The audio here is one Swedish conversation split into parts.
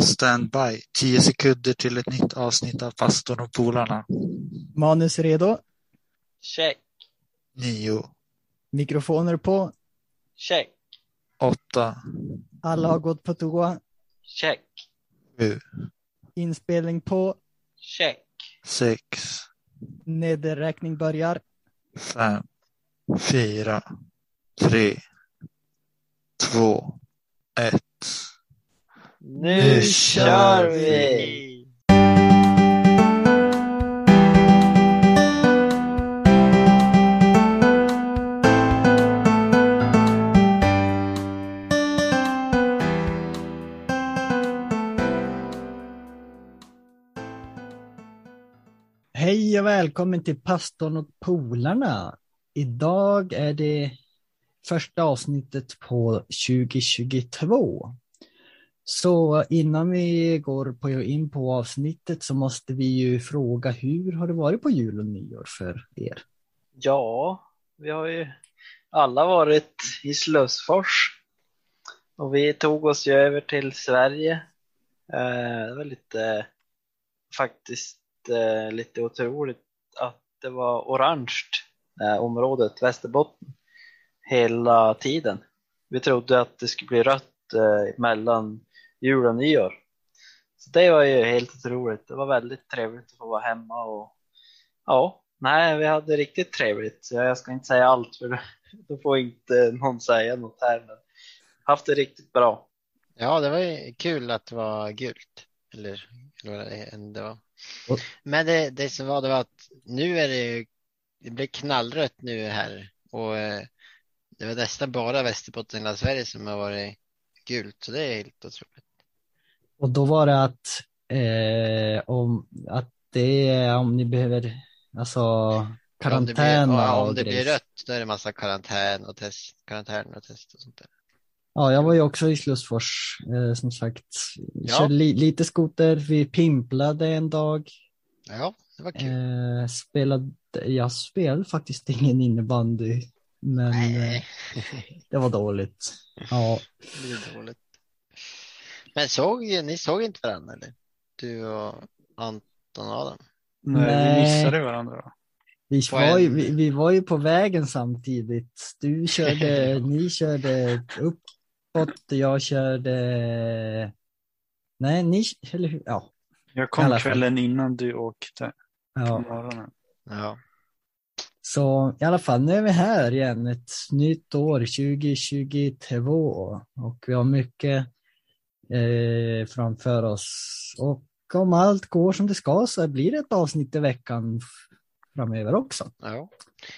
Standby. Tio sekunder till ett nytt avsnitt av Pastorn och polarna. Manus redo. Check, Nio, Mikrofoner på. check, åtta, Alla har gått på toa. check, sju, Inspelning på. check. sex, Nedräkning börjar. fem, fyra, tre, två, ett. Nu, kör vi! Hej och välkommen till Pastorn och polarna. Idag är det första avsnittet på 2022. Så innan vi går på, in på avsnittet så måste vi ju fråga hur har det varit på jul och nyår för er? Ja, vi har ju alla varit i Slussfors och vi tog oss ju över till Sverige. Eh, Det var lite, faktiskt eh, lite otroligt att det var orange eh, området, Västerbotten, hela tiden. Vi trodde att det skulle bli rött eh, mellan jul och nyår. Så det var ju helt otroligt. Det var väldigt trevligt att få vara hemma och ja, nej, vi hade riktigt trevligt. Jag ska inte säga allt för då får inte någon säga något här. Men haft det riktigt bra. Ja, det var ju kul att det var gult. Eller, eller vad det var. Och- Men det, det som var det var att nu är det ju, det blir knallrött nu här och eh, det var nästan bara Västerbotten hela Sverige som har varit gult, så det är helt otroligt. Och då var det att, eh, om, att det är om ni behöver, alltså om det blir, karantän ja, om det blir rött, då är det massa karantän och test, karantän och test och sånt där. Ja, jag var ju också i Slussfors, eh, som sagt. Ja. Körde li lite skoter, vi pimplade en dag. Ja, det var kul. Eh, spelade, jag spelade faktiskt ingen innebandy, men eh, det var dåligt. Ja, det är dåligt. Men såg, ni såg inte varandra eller? Du och Anton och Adam? Nej, Nej. vi missade varandra. vi var, ju, vi, vi var ju på vägen samtidigt. Du körde, ni körde uppåt, jag körde, nej, ni, eller hur? Ja, Jag kom kvällen innan du åkte ja. Ja. Så i alla fall, nu är vi här igen, ett nytt år, 2022 och vi har mycket eh, framför oss. Och om allt går som det ska så blir det ett avsnitt i veckan framöver också. Ja.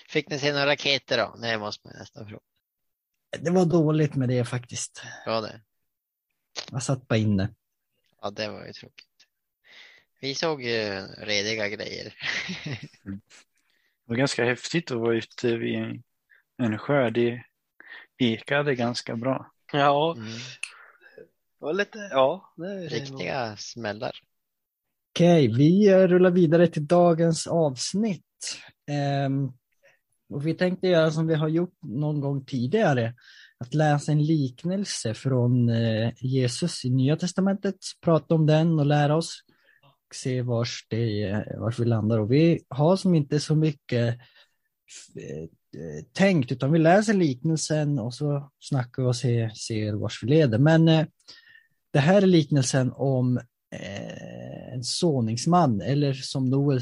Fick ni se några raketer då? Nej, måste man nästan fråga. Det var dåligt med det faktiskt. Ja, det. Jag satt bara inne. Ja, det var ju tråkigt. Vi såg ju rediga grejer. Det var ganska häftigt att vara ute vid en, en sjö. Det ekade ganska bra. Ja, Mm. Var lite, ja. Det är Riktiga smällar. Okej, vi rullar vidare till dagens avsnitt. Ehm, och vi tänkte göra som vi har gjort någon gång tidigare, att läsa en liknelse från eh, Jesus i Nya Testamentet, prata om den och lära oss och se vars, det, eh, vars vi landar. Och vi har som inte så mycket eh, tänkt, utan vi läser liknelsen och så snackar vi och ser, ser vars vi leder. Men det här är liknelsen om eh, en såningsman, eller som Noel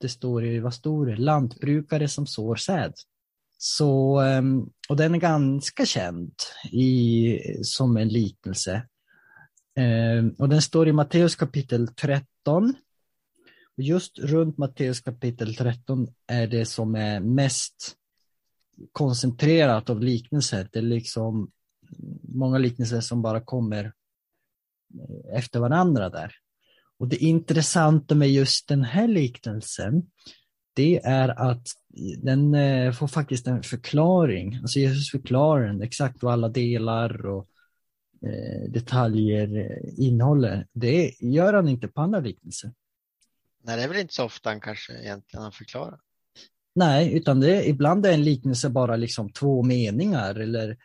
det står i, vad står det, lantbrukare som sår säd. Så, ehm, och den är ganska känd i, som en liknelse. Ehm, och den står i Matteus kapitel 13. Och just runt Matteus kapitel 13 är det som är mest koncentrerat av liknelser. Det är liksom många liknelser som bara kommer efter varandra där. Och det intressanta med just den här liknelsen, det är att den eh, får faktiskt en förklaring. Alltså Jesus förklarar den exakt vad alla delar och eh, detaljer eh, innehåller. Det gör han inte på andra liknelser. Nej, det är väl inte så ofta han kanske egentligen har förklarat. Nej, utan det, ibland är en liknelse bara liksom två meningar eller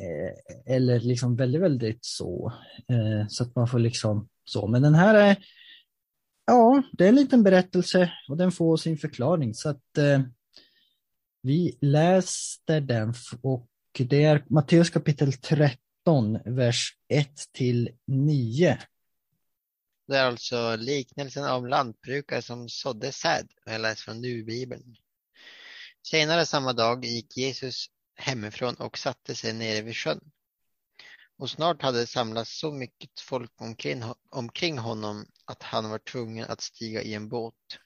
Eh, eller liksom väldigt, väldigt så. Eh, så att man får liksom så. Men den här är, ja, det är en liten berättelse och den får sin förklaring. Så att eh, vi läste den och det är Matteus kapitel 13, vers 1 till 9. Det är alltså liknelsen om lantbrukare som sådde säd. Jag läser från Nu-bibeln. Senare samma dag gick Jesus hemifrån och satte sig nere vid sjön. Och snart hade det samlats så mycket folk omkring, omkring honom att han var tvungen att stiga i en båt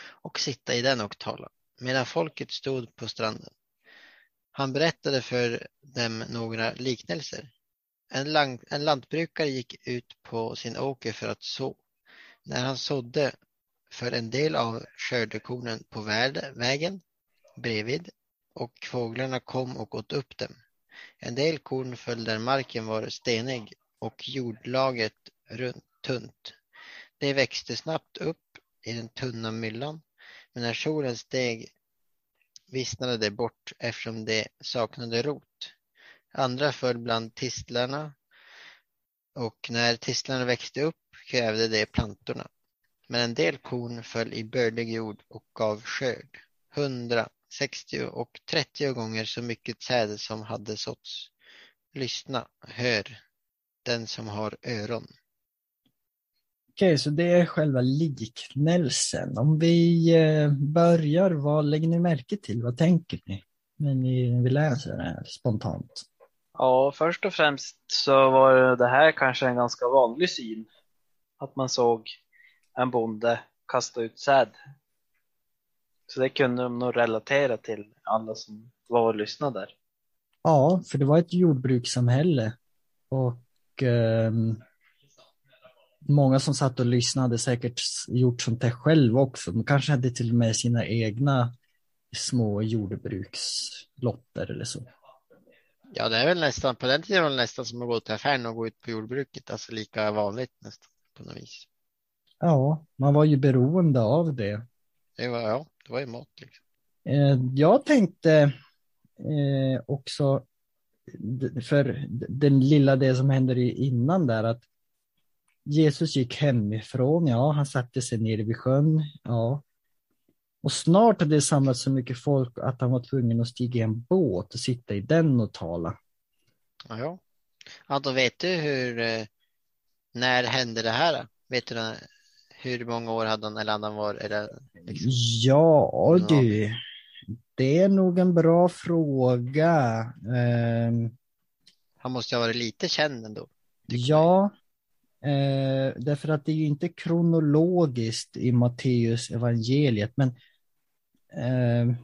och sitta i den och tala, medan folket stod på stranden. Han berättade för dem några liknelser. En, lang, en lantbrukare gick ut på sin åker för att så. När han sådde för en del av skördekornen på vägen bredvid och fåglarna kom och åt upp dem. En del korn föll där marken var stenig och jordlaget runt, tunt. Det växte snabbt upp i den tunna myllan, men när solen steg vissnade det bort eftersom det saknade rot. Andra föll bland tistlarna och när tistlarna växte upp krävde det plantorna. Men en del korn föll i bördig jord och gav skörd. Hundra, 60 och 30 gånger så mycket säd som hade såtts. Lyssna, hör, den som har öron. Okej, så det är själva liknelsen. Om vi eh, börjar, vad lägger ni märke till? Vad tänker ni när ni vill läsa det här spontant? Ja, först och främst så var det här kanske en ganska vanlig syn. Att man såg en bonde kasta ut säd så det kunde de nog relatera till alla som var och lyssnade där. Ja, för det var ett jordbrukssamhälle och eh, många som satt och lyssnade säkert gjort sånt här själv också. De kanske hade till och med sina egna små jordbrukslotter eller så. Ja, det är väl nästan, på den tiden var det nästan som att gå till affären och gå ut på jordbruket, alltså lika vanligt nästan på något vis. Ja, man var ju beroende av det. Det var, ja, det var ju mat. Liksom. Eh, jag tänkte eh, också för den lilla det som händer innan där att Jesus gick hemifrån, ja, han satte sig ner vid sjön, ja. Och snart hade det samlats så mycket folk att han var tvungen att stiga i en båt och sitta i den och tala. Ja, ja. ja då vet du hur, eh, när hände det här? Vet du hur många år hade han eller han var? Eller, liksom? Ja du, det är nog en bra fråga. Um, han måste ha varit lite känd ändå. Ja, eh, därför att det är ju inte kronologiskt i Matteus evangeliet, men eh,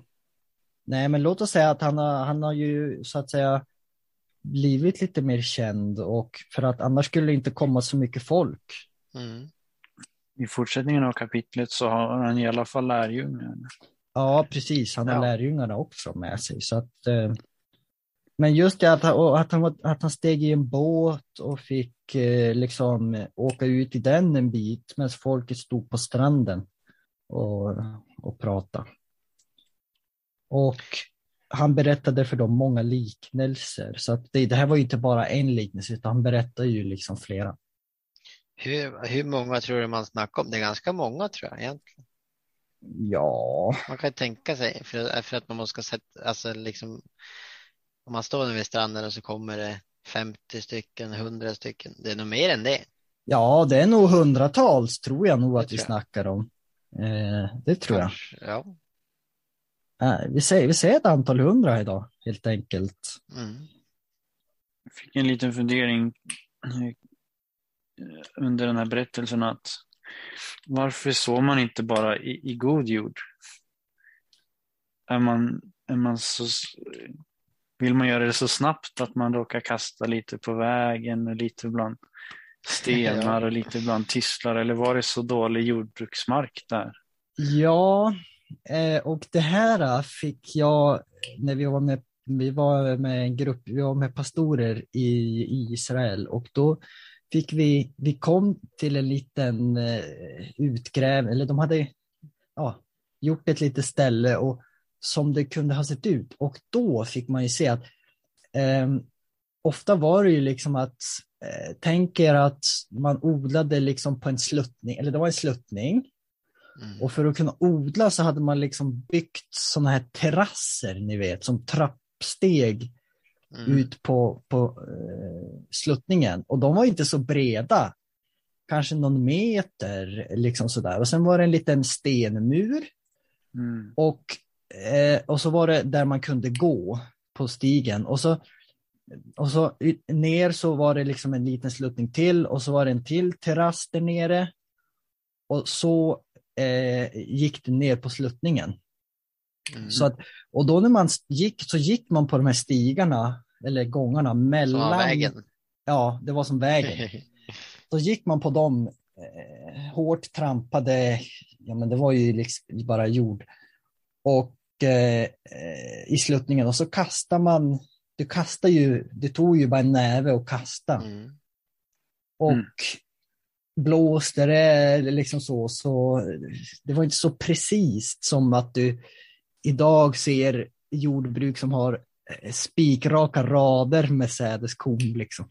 nej, men låt oss säga att han har, han har ju så att säga blivit lite mer känd och för att annars skulle det inte komma så mycket folk. Mm i fortsättningen av kapitlet så har han i alla fall lärjungar. Ja, precis. Han har ja. lärjungarna också med sig. Så att, eh, men just det att han, att, han, att han steg i en båt och fick eh, liksom åka ut i den en bit medan folket stod på stranden och, och pratade. Och han berättade för dem många liknelser. Så att det, det här var inte bara en liknelse utan han berättade ju liksom flera. Hur, hur många tror du man snackar om? Det är ganska många tror jag egentligen. Ja. Man kan tänka sig för, för att man måste sätta, alltså liksom om man står vid stranden och så kommer det 50 stycken, 100 stycken. Det är nog mer än det. Ja, det är nog hundratals tror jag nog att vi snackar om. Eh, det tror Kanske, jag. Ja. Eh, vi, säger, vi säger ett antal hundra idag helt enkelt. Mm. Jag fick en liten fundering Eh, under den här berättelsen att varför sår man inte bara i, i god jord? Är man, är man så, vill man göra det så snabbt att man råkar kasta lite på vägen och lite bland stenar och lite bland tisslar eller var det så dålig jordbruksmark där? Ja, eh, och det här fick jag när vi var med vi var med en grupp, vi var med pastorer i Israel och då fick vi, vi kom till en liten eh, utgräv, eller de hade ja, gjort ett litet ställe och som det kunde ha sett ut. Och då fick man ju se att eh, ofta var det ju liksom att, eh, tänk er att man odlade liksom på en sluttning, eller det var en sluttning. Mm. Och för att kunna odla så hade man liksom byggt sådana här terrasser, ni vet, som trappsteg Mm. ut på, på eh, sluttningen. Och de var inte så breda. Kanske någon meter, liksom sådär. Och sen var det en liten stenmur. Mm. Och, eh, och så var det där man kunde gå på stigen. Och så, och så ner så var det liksom en liten sluttning till och så var det en till terrass där nere. Och så eh, gick det ner på sluttningen. Mm. Så att, och då när man gick så gick man på de här stigarna eller gångarna Som mellan. var vägen. Ja, det var som vägen. Så gick man på dem eh, hårt trampade, ja men det var ju liksom bara jord. Och eh, eh, i sluttningen och så kastar man, du kastar ju, du tog ju bara en näve och kasta. Mm. Och Mm. blåste det liksom så, så det var inte så precis som att du idag ser jordbruk som har eh, spikraka rader med sädeskorn liksom.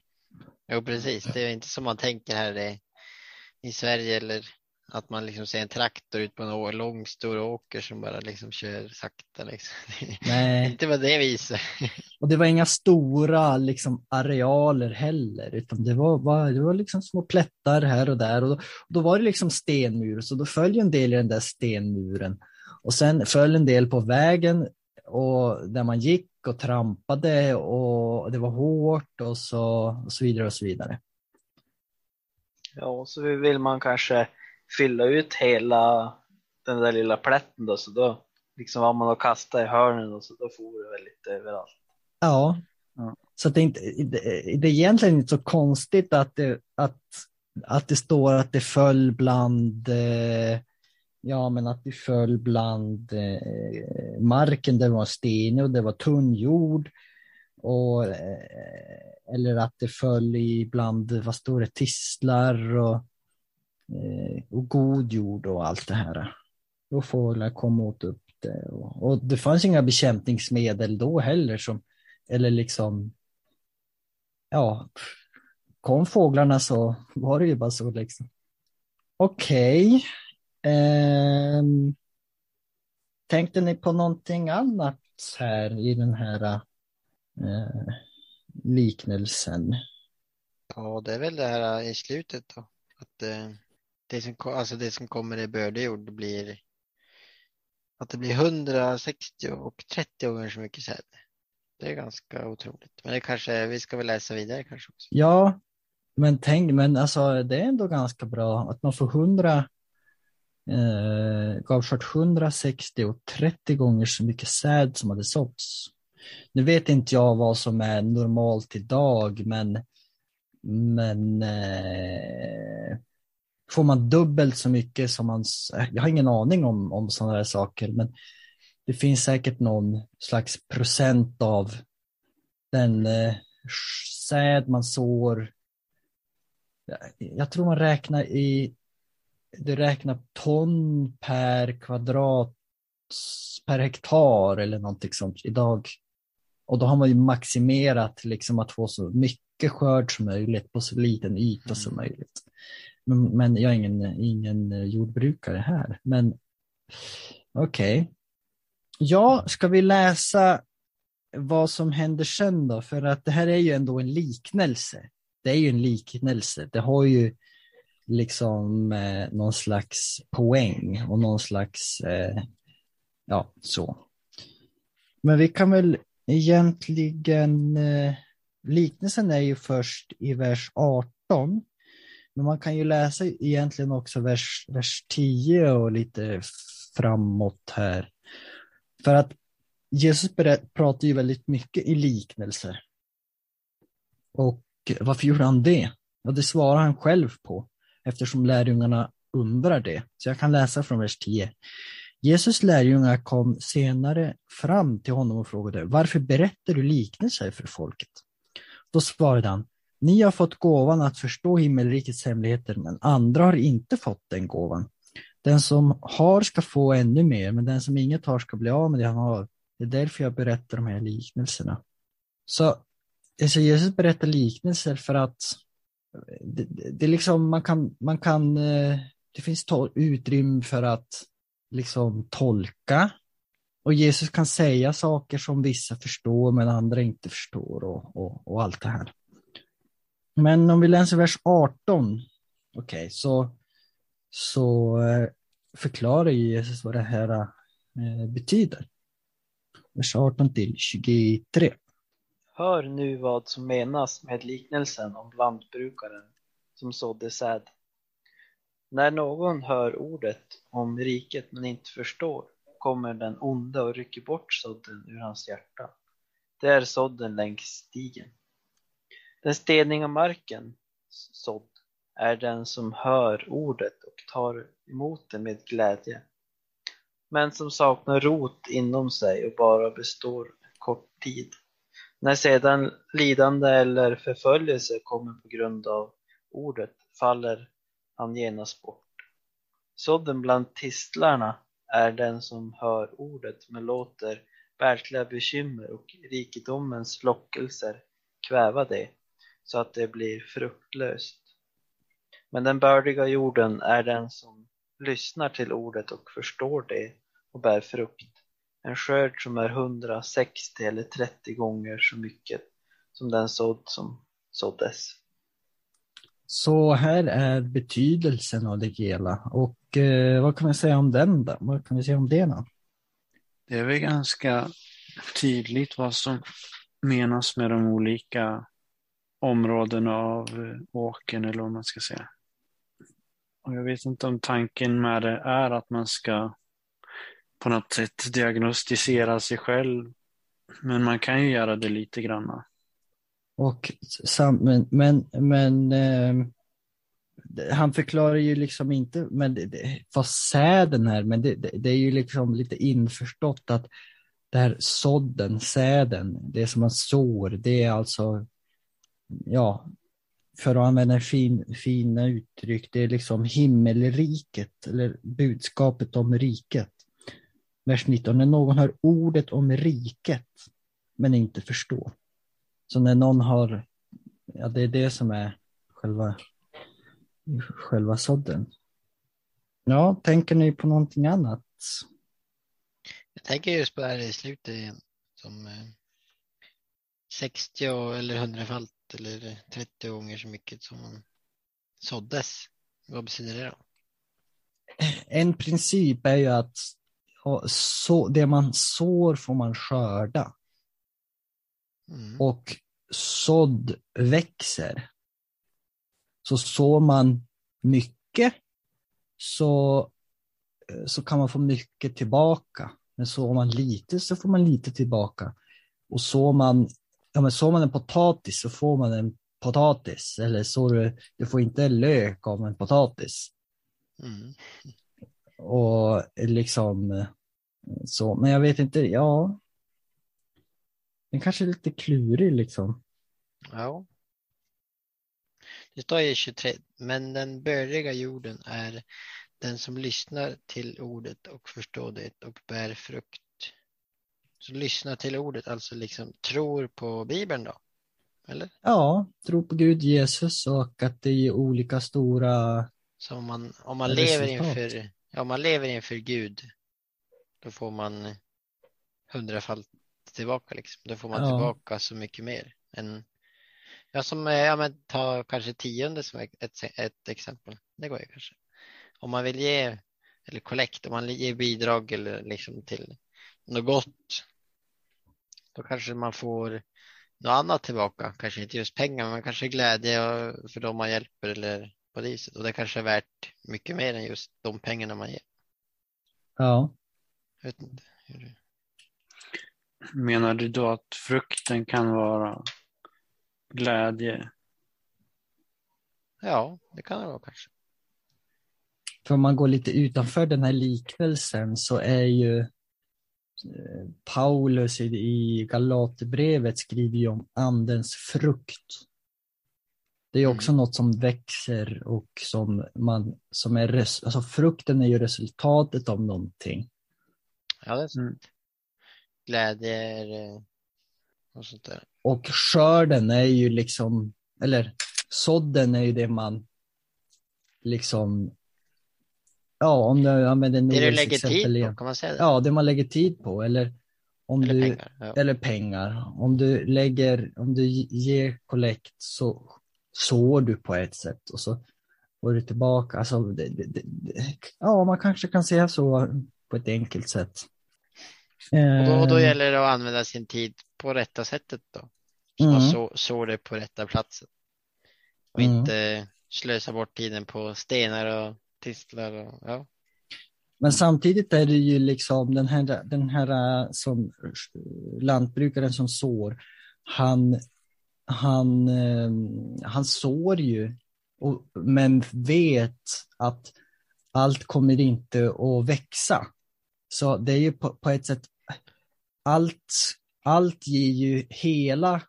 Jo, precis. Det är inte som man tänker här i, i Sverige eller att man liksom ser en traktor ut på en lång stor åker som bara liksom kör sakta. Liksom. Nej. inte på det viset. Och det var inga stora liksom, arealer heller, utan det var, bara, det var liksom små plättar här och där. Och då, och då var det liksom stenmur, så då föll ju en del i den där stenmuren. Och sen föll en del på vägen och där man gick och trampade och det var hårt och så, och så vidare och så vidare. Ja, och så vill man kanske fylla ut hela den där lilla plätten då, så då liksom var man och kastade i hörnen och så då for det väl lite överallt. Ja. Ja. Så det, är inte, det, det är egentligen inte så konstigt att det, att, att det står att det föll bland eh, Ja, men att det föll bland eh, marken där det var stenig och det var tunn jord. Och, eh, eller att det föll i bland, vad står det, tistlar och, eh, och god jord och allt det här. Då fåglar kom åt upp det. Och, och det fanns inga bekämpningsmedel då heller som, eller liksom, ja, kom fåglarna så var det ju bara så liksom. Okej. Ehm, tänkte ni på någonting annat här i den här eh, liknelsen? Ja, det är väl det här i slutet då. Att eh, det, som, alltså det som kommer i bördejord blir att det blir 160 och 30 gånger så mycket säd. Det är ganska otroligt. Men det kanske, vi ska väl läsa vidare kanske också. Ja, men tänk, men alltså det är ändå ganska bra att man får 100 eh, gav skörd 160 och 30 gånger så mycket säd som hade såtts. Nu vet inte jag vad som är normalt idag, men, men eh, får man dubbelt så mycket som man, jag har ingen aning om, om sådana här saker, men det finns säkert någon slags procent av den eh, säd man sår. Jag tror man räknar i, det räknar ton per kvadrat per hektar eller någonting sånt idag. Och då har man ju maximerat liksom att få så mycket skörd som möjligt på så liten yta som möjligt. Men, men jag är ingen, ingen jordbrukare här. Men okej. Ja, ska vi läsa vad som händer sen då? För att det här är ju ändå en liknelse. Det är ju en liknelse. Det har ju liksom eh, någon slags poäng och någon slags, eh, ja, så. Men vi kan väl egentligen, eh, liknelsen är ju först i vers 18. Men man kan ju läsa egentligen också vers, vers 10 och lite framåt här. För att Jesus pratar ju väldigt mycket i liknelser. Och varför gjorde han det? Ja, det svarar han själv på eftersom lärjungarna undrar det. Så jag kan läsa från vers 10. Jesus lärjungar kom senare fram till honom och frågade varför berättar du liknelser för folket? Då svarade han ni har fått gåvan att förstå himmelrikets hemligheter men andra har inte fått den gåvan. Den som har ska få ännu mer men den som inget har ska bli av med det han har. Det är därför jag berättar de här liknelserna. Så alltså Jesus berättar liknelser för att det, det, det liksom, man kan, man kan, eh, det finns to- utrymme för att liksom tolka. Och Jesus kan säga saker som vissa förstår men andra inte förstår och, och, och allt det här. Men om vi läser vers 18, okej, så, så eh, förklarar Jesus vad det här eh, betyder. Vers 18 till 23. Hör nu vad som menas med liknelsen om lantbrukaren som sådde säd. När någon hör ordet om riket men inte förstår kommer den onde och rycker bort sådden ur hans hjärta. Det är sådden längs stigen. Den steniga marken, sådd, är den som hör ordet och tar emot det med glädje. Men som saknar rot inom sig och bara består kort tid. När sedan lidande eller förföljelse kommer på grund av ordet faller han genast bort. Sådden bland tistlarna är den som hör ordet men låter världsliga bekymmer och rikedomens lockelser kväva det så att det blir fruktlöst. Men den bördiga jorden är den som lyssnar till ordet och förstår det och bär frukt. En skörd som är 160 eller 30 gånger så mycket som den sådd som såddes. Så här är betydelsen av det hela. Och eh, vad kan vi säga om den då? Vad kan vi säga om det då? Det är väl ganska tydligt vad som menas med de olika områdena av eh, åkern eller vad man ska säga. Och jag vet inte om tanken med det är att man ska på något sätt diagnostisera sig själv. Men man kan ju göra det lite grann. Och sam, men, men, men eh, han förklarar ju liksom inte men det, det, vad säden är, men det, det, det, är ju liksom lite införstått att det här sådden, säden, det som man sår, det är alltså, ja, för att använda fin, fina uttryck, det är liksom himmelriket, eller budskapet om riket. Vers 19, när någon hör ordet om riket, men inte förstår. Så när någon har, ja det är det som är själva, själva sådden. Ja, tänker ni på någonting annat? Jag tänker just på det här i slutet igen. Som eh, 60 eller 100-falt eller 30 gånger så mycket som man såddes. Vad betyder det då? En princip är ju att så, det man sår får man skörda. Mm. Och sådd växer. Så sår man mycket så, så kan man få mycket tillbaka. Men sår man lite så får man lite tillbaka. Och sår man, ja, men sår man en potatis så får man en potatis. Eller så du, du får inte lök av en potatis. Mm. Och liksom så, men jag vet inte, ja. Den kanske är lite klurig liksom. Ja. Det står i 23, men den bördiga jorden är den som lyssnar till ordet och förstår det och bär frukt. Så lyssna till ordet, alltså liksom tror på Bibeln då? Eller? Ja, tro på Gud, Jesus och att det är olika stora Så om man, om man, Resultat. lever inför, ja, om man lever inför Gud, då får man hundrafalt tillbaka liksom. Då får man Ja. tillbaka så mycket mer. Än, ja, som, eh, ja men ta kanske tionde som ett, ett, exempel. Det går ju kanske. Om man vill ge, eller kollekt, om man ger bidrag eller liksom till något gott, då kanske man får något annat tillbaka. Kanske inte just pengar, men kanske glädje för de man hjälper eller på det viset. Och det kanske är värt mycket mer än just de pengarna man ger. Ja, Jag vet inte. Menar du då att frukten kan vara glädje? Ja, det kan det vara kanske. för om man går lite utanför den här liknelsen så är ju eh, Paulus i, i Galaterbrevet skriver ju om andens frukt. Det är också något som växer och som man, som är, res, alltså frukten är ju resultatet av någonting. Ja, det är sant. Mm. Glädje är eh, och sånt där. Och skörden är ju liksom, eller sådden är ju det man liksom, ja om du använder Det du lägger exempel tid på, kan man säga det? Ja, det man lägger tid på eller om Eller du, pengar. Ja. eller pengar. Om du lägger, om du ger kollekt så sår du på ett sätt och så går du tillbaka. Alltså, det, det, det, ja, man kanske kan säga så på ett enkelt sätt. Och då, och då Eh, gäller det att använda sin tid på rätta sättet då. Så man Mm. så, sår det på rätta platsen. Och Mm. inte slösa bort tiden på stenar och tistlar och ja. Men samtidigt är det ju liksom den här, den här eh, som lantbrukaren som sår, han, han, ehm, han sår ju, och, men vet att allt kommer inte att växa. Så det är ju på, på ett sätt, allt, allt ger ju hela,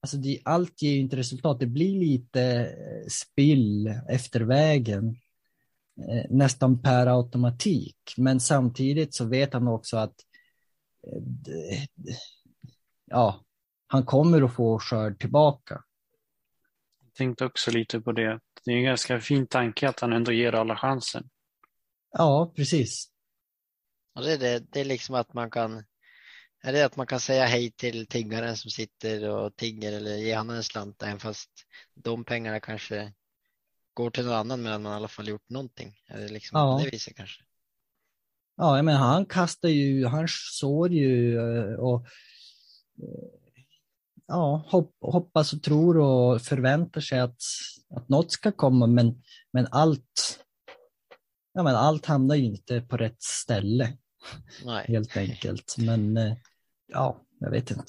alltså det, allt ger ju inte resultat. Det blir lite eh, spill efter vägen eh, nästan per automatik. Men samtidigt så vet han också att eh, ja, han kommer att få skörd tillbaka. Jag tänkte också lite på det. Det är en ganska fin tanke att han ändå ger alla chansen. Ja, precis. Och det är det, det är liksom att man kan är det att man kan säga hej till tiggaren som sitter och tigger eller ge honom en slant även fast de pengarna kanske går till någon annan men man i alla fall gjort någonting. Är det liksom Ja. på det viset kanske? Ja, jag menar, han kastar ju, han sår ju eh, och ja, hopp, hoppas och tror och förväntar sig att, att något ska komma, men, men allt ja, men allt hamnar ju inte på rätt ställe. Nej. helt enkelt. Men eh, ja, jag vet inte.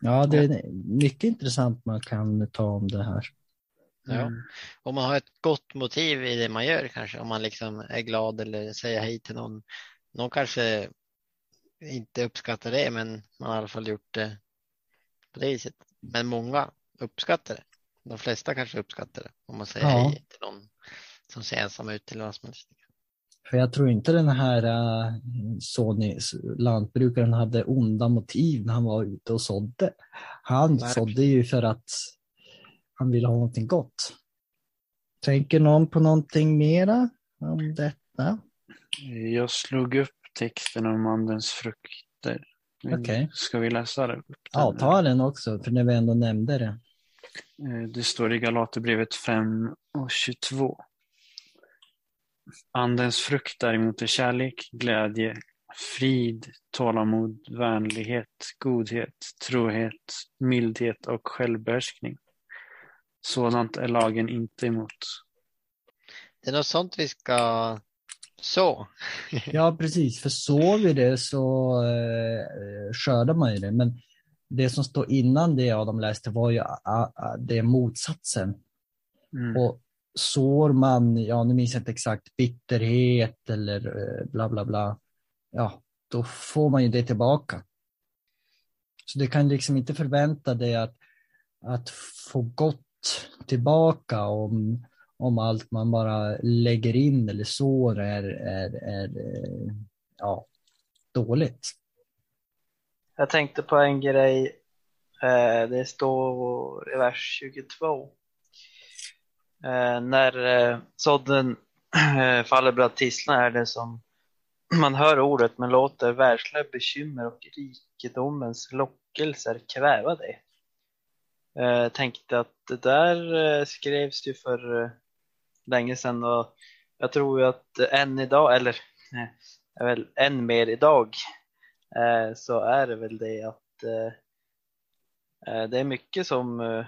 Ja, det är mycket intressant man kan ta om det här. Ja. Mm. Om man har ett gott motiv i det man gör kanske, om man liksom är glad eller säger hej till någon. Någon kanske inte uppskattar det, men man har i alla fall gjort det på det viset. Men många uppskattar det. De flesta kanske uppskattar det om man säger Ja. hej till någon som ser ensam ut eller vad som helst. För jag tror inte den här uh, Sony lantbrukaren hade onda motiv när han var ute och sådde. Han Nej. sådde ju för att han ville ha någonting gott. Tänker någon på någonting mera om detta? Jag slog upp texten om andens frukter. Okej. Ska vi läsa det? Ja, ta den också, för när vi ändå nämnde det. Eh, Det står i Galaterbrevet 5 och 22. Andens frukt däremot är kärlek, glädje, frid, tålamod, vänlighet, godhet, trohet, mildhet och självbehärskning. Sådant är lagen inte emot. Det är något sånt vi ska så. Ja, precis. För sår vi det så eh, skördar man ju det. Men det som står innan det de läste var ju ah, ah, det motsatsen. Mm. Och sår man, ja nu minns jag inte exakt, bitterhet eller eh, bla bla bla. Ja, då får man ju det tillbaka. Så du kan liksom inte förvänta dig att, att få gott tillbaka om, om allt man bara lägger in eller sår är, är, är eh, ja, dåligt. Jag tänkte på en grej. Eh, det står i vers 22. Eh, när sådden faller bland tistlarna är det som man hör ordet men låter världsliga bekymmer och rikedomens lockelser kväva det. Jag tänkte att det där skrevs ju för länge sedan och jag tror ju att än idag, eller väl än mer idag, eh, så är det väl det att eh, eh, det är mycket som, eh,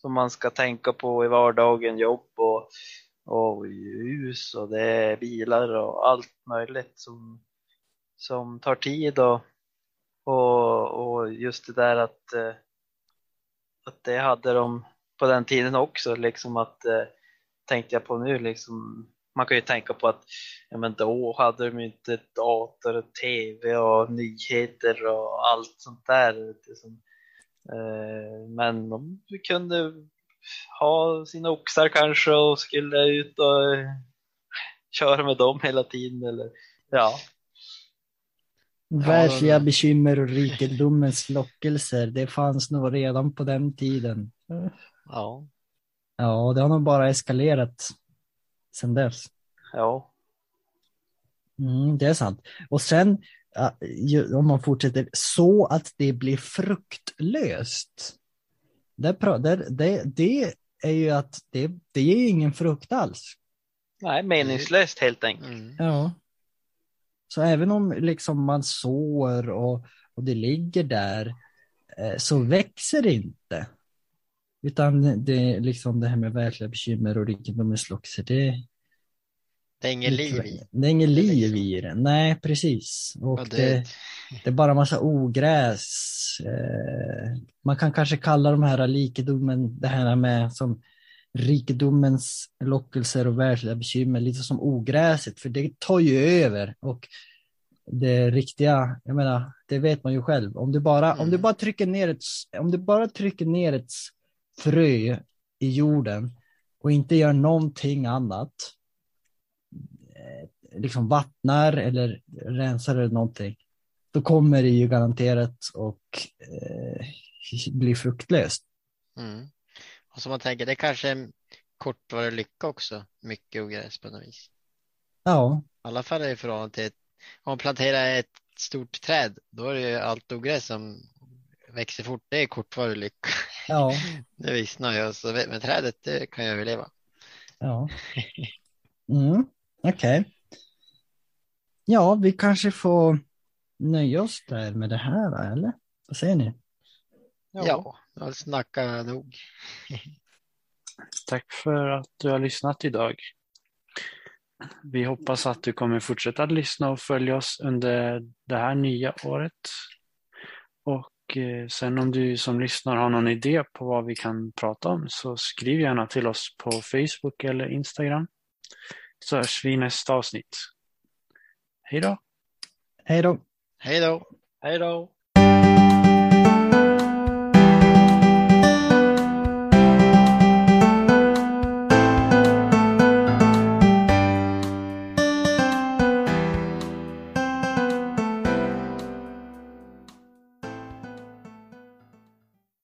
som man ska tänka på i vardagen, jobb och, och hus och det är bilar och allt möjligt som, som tar tid och, och, och just det där att, eh, att det hade de på den tiden också, liksom att eh, tänkte jag på nu liksom man kan ju tänka på att ja, men då hade de ju inte dator och tv och nyheter och allt sånt där. vet du, som, eh, men de kunde ha sina oxar kanske och skulle ut och eh, köra med dem hela tiden eller ja. Världsliga bekymmer och rikedomens lockelser, det fanns nog redan på den tiden. Ja. Ja, det har nog bara eskalerat sedan dess. Ja. Mm, det är sant. Och sen, om man fortsätter, så att det blir fruktlöst. Det, det, det är ju att det, det ger ingen frukt alls. Nej, meningslöst helt enkelt. Mm. Ja. Så även om liksom man sår och, och det ligger där eh, så växer det inte. Utan det är liksom det här med verkliga bekymmer och rikedomens lockelse, det, Det är inget liv i. det är inget liv i det. Nej, precis. Och Ja, det, det, det är bara massa ogräs. Eh, man kan kanske kalla de här likedomen, det här med som rikedomens lockelser och världsliga bekymmer lite som ogräset, för det tar ju över och det riktiga, jag menar, det vet man ju själv. Om du bara, om du Mm. bara trycker ner ett, om du bara trycker ner ett frö i jorden och inte gör någonting annat, eh, liksom vattnar eller rensar eller någonting, då kommer det ju garanterat och eh, bli fruktlöst. mm. Och som man tänker, det är kanske en kortvarig lycka också. Mycket ogräs på något vis. Ja, I alla fall i förhållande till ett, om man planterar ett stort träd, då är det ju allt ogräs som växer fort. Det är kortvarig lycka. ja, Det vissnar ju, så men trädet det kan ju överleva. ja. Mm, Okej. Ja, vi kanske får nöja oss där med det här, eller? Vad säger ni? Ja, jag har snackat nog. Tack för att du har lyssnat idag. Vi hoppas att du kommer fortsätta att lyssna och följa oss under det här nya året. Och eh, sen om du som lyssnar har någon idé på vad vi kan prata om så skriv gärna till oss på Facebook eller Instagram. Så hörs vi i nästa avsnitt. Hej då! Hej då! Hej då! Hej då!